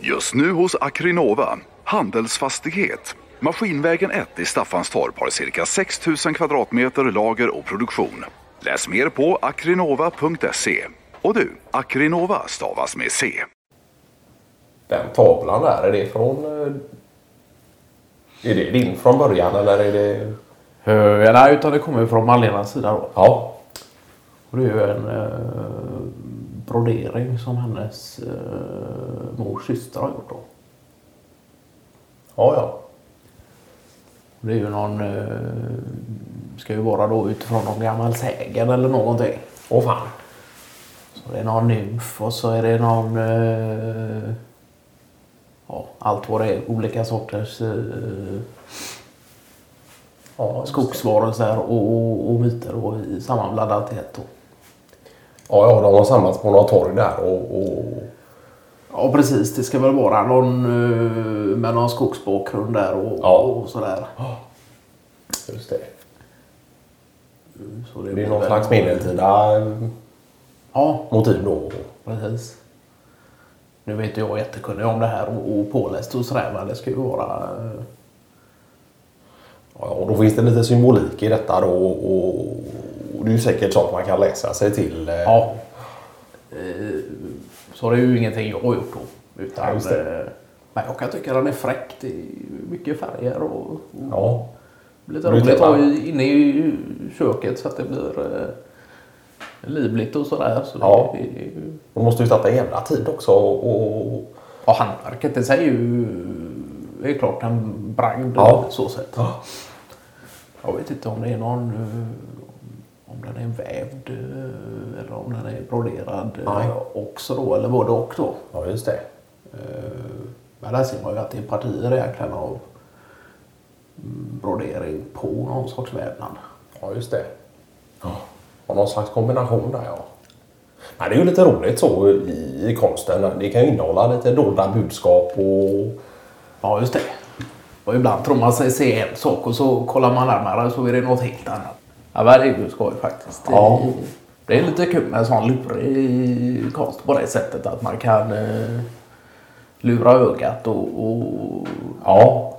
Just nu hos Akrinova, Handelsfastighet. Maskinvägen 1 i Staffanstorp har cirka 6 000 kvadratmeter lager och produktion. Läs mer på akrinova.se. Och du, Akrinova stavas med C. Den tavlan där, är det från... eh, Är det din från början eller är det... Uh, nej, utan det kommer från Malenas sida då. Ja. Och det är ju en eh, brodering som hennes eh, mors syster har gjort då. Ja, ja. Det är ju någon, eh, ska ju vara då utifrån någon gammal sägen eller någonting. Åh fan. Så det är någon nymf och så är det någon, eh, ja allt vad det är, olika sorters eh, Ja, skogsvarelser och, och, och myter och sammanblandat i ett. Då. Ja, ja, de har samlats på några torg där och... och... Ja precis, det ska väl vara någon eh, med någon skogsbakgrund där och, Ja. och sådär. Just det. Så Det är blir någon slags medeltida Ja, motiv då. precis. Nu vet jag jättekunnig om det här och, och påläst och sådär men det ska ju vara... eh, Ja, och då finns det lite symbolik i detta då och, och det är ju säkert sånt man kan läsa sig till. eh. Ja. Eh, Så det är ju ingenting jag har gjort då. Utan, Ja, eh, Men jag kan tycka den är fräck. Det är mycket färger och, och Ja. lite roligt att ha i- inne i köket så att det blir livligt och sådär. Så Ja. det De måste ju en jävla tid också och... och Och handverket i sig är ju är klart en bragd Ja. så sätt. Jag vet inte om det är någon om den är vävd eh, eller om den är broderad eh, Nej. också då eller både och då. ja, just det. Eh, Men där ser man ju att det är partier egentligen av mm, brodering på någon sorts vävnad. Ja, just det. Ja. Och någon slags kombination där, ja. Nej, det är ju lite roligt så i, i konsten. Det kan ju innehålla lite dolda budskap och... Ja, just det. Och ibland tror man sig se en sak och så kollar man närmare så är det något helt annat. Ja, men det är ju skoj faktiskt. Det, Ja. det är lite kul med en sån lurig konst på det sättet att man kan eh, lura ögat och, och Ja.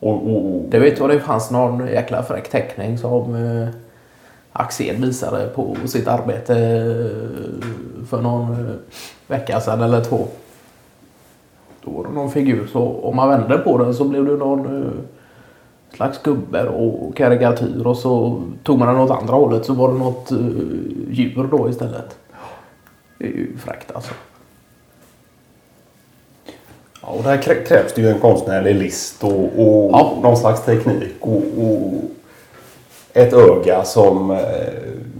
Och, och, och det vet jag det fanns någon jäkla fräck teckning som eh, Axel visade på sitt arbete eh, för någon eh, vecka sedan eller två. Då var det någon figur så om man vände på den så blev det någon eh, slags gubbe och karikatyr och så tog man den åt andra hållet så var det något eh, djur då istället. Det är ju fräckt alltså. Ja, och där krä- krävs det ju en konstnärlig list och, och Ja. någon slags teknik och, och ett öga som eh,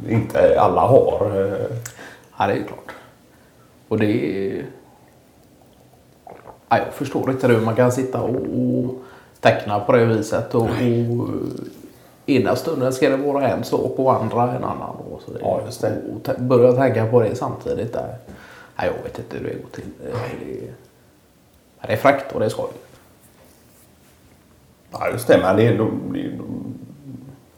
inte alla har. Ja, det är ju klart. Och det är... Ja, jag förstår inte hur man kan sitta och, och teckna på det viset. Och, och ena stunden ska det vara en sak och andra en annan. Och så Ja, just det. Och börja tänka på det samtidigt. Där. Ja, jag vet inte hur det går till. Det, ja, det är fräckt och det är skoj. Ja, just det. Men det, är- de, är-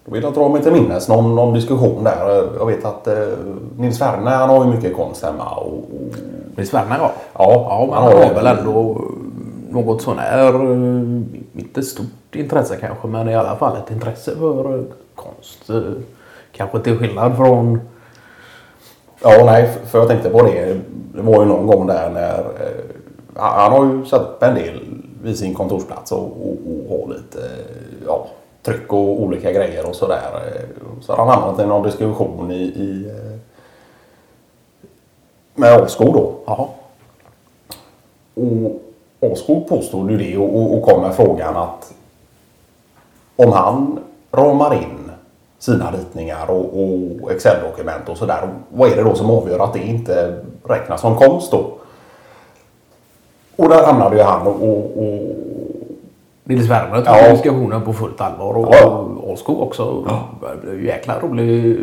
då vill jag dra mig till minnes någon, någon diskussion där. Jag vet att eh, Nils Werner han har ju mycket konst hemma. Och, och, Nils Werner ja. Ja, ja har har väl ändå något sånär, eh, inte stort intresse kanske, men i alla fall ett intresse för eh, konst. Eh, Kanske till skillnad från, ja, nej, för- jag tänkte på det. Det var ju någon gång där när eh, han har ju satt upp en del vid sin kontorsplats och, och, och har lite ja, tryck och olika grejer och sådär. Så har han hamnat i någon diskussion i, i med Askog då. ja, Och Askog påstod ju det och, och, och kom med frågan att om han ramar in sina ritningar och, och Excel-dokument och sådär. Vad är det då som avgör att det inte räknas som konst då? Och där hamnade ju han och, och, och Nils Werner tog Ja. diskussionen på fullt allvar och Ja. Åskog också. Det blev ju jäkla rolig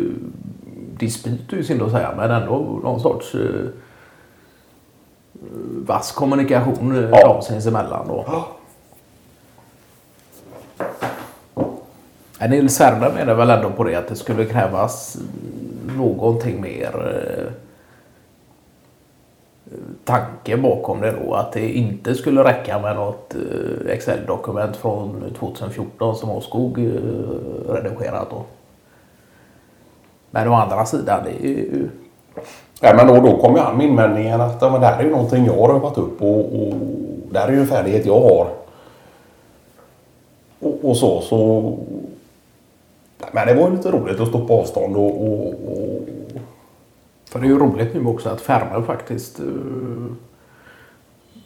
dispyt är ju synd att säga, men ändå någon sorts eh, vass kommunikation eh, Ja. dem sinsemellan. Då. Ja, Nils Werner menar väl ändå på det att det skulle krävas någonting mer eh, tanken bakom det då att det inte skulle räcka med något eh, Excel-dokument från 2014 som Åskog redigerat då. Men å andra sidan, det är ju... Ja, men då, då kom ju an med invändningen att ja, men det här är ju någonting jag har övat upp och, och det här är ju en färdighet jag har. Och, och så, så... Men det var ju lite roligt att stå på avstånd och, och, och För det är ju roligt nu också att Ferme faktiskt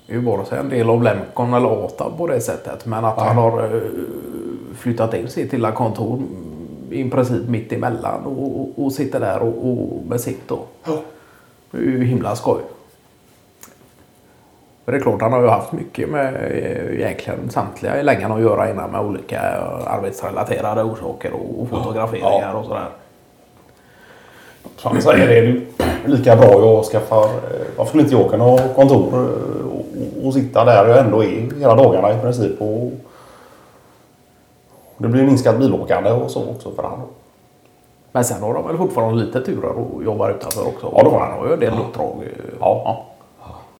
är ju vare sig en del av Lemcon eller ATAB på det sättet. Men att han har uh, flyttat in sitt lilla kontor i princip mitt emellan och, och, och sitter där och, och med sitt. Ja. Det är ju himla skoj. Men det är klart, han har ju haft mycket med eh, egentligen samtliga i längan att göra innan med olika arbetsrelaterade orsaker och, och fotograferingar och sådär. Som han säger, det är ju lika bra jag skaffar... eh, Varför skulle inte jag kunna ha kontor eh, och, och sitta där jag ändå är hela dagarna i princip. Och det blir minskat bilåkande och så också för han. Men sen har de väl fortfarande lite turer och jobbar utanför också. Ja, det har han har ju en del uppdrag. eh, Ja.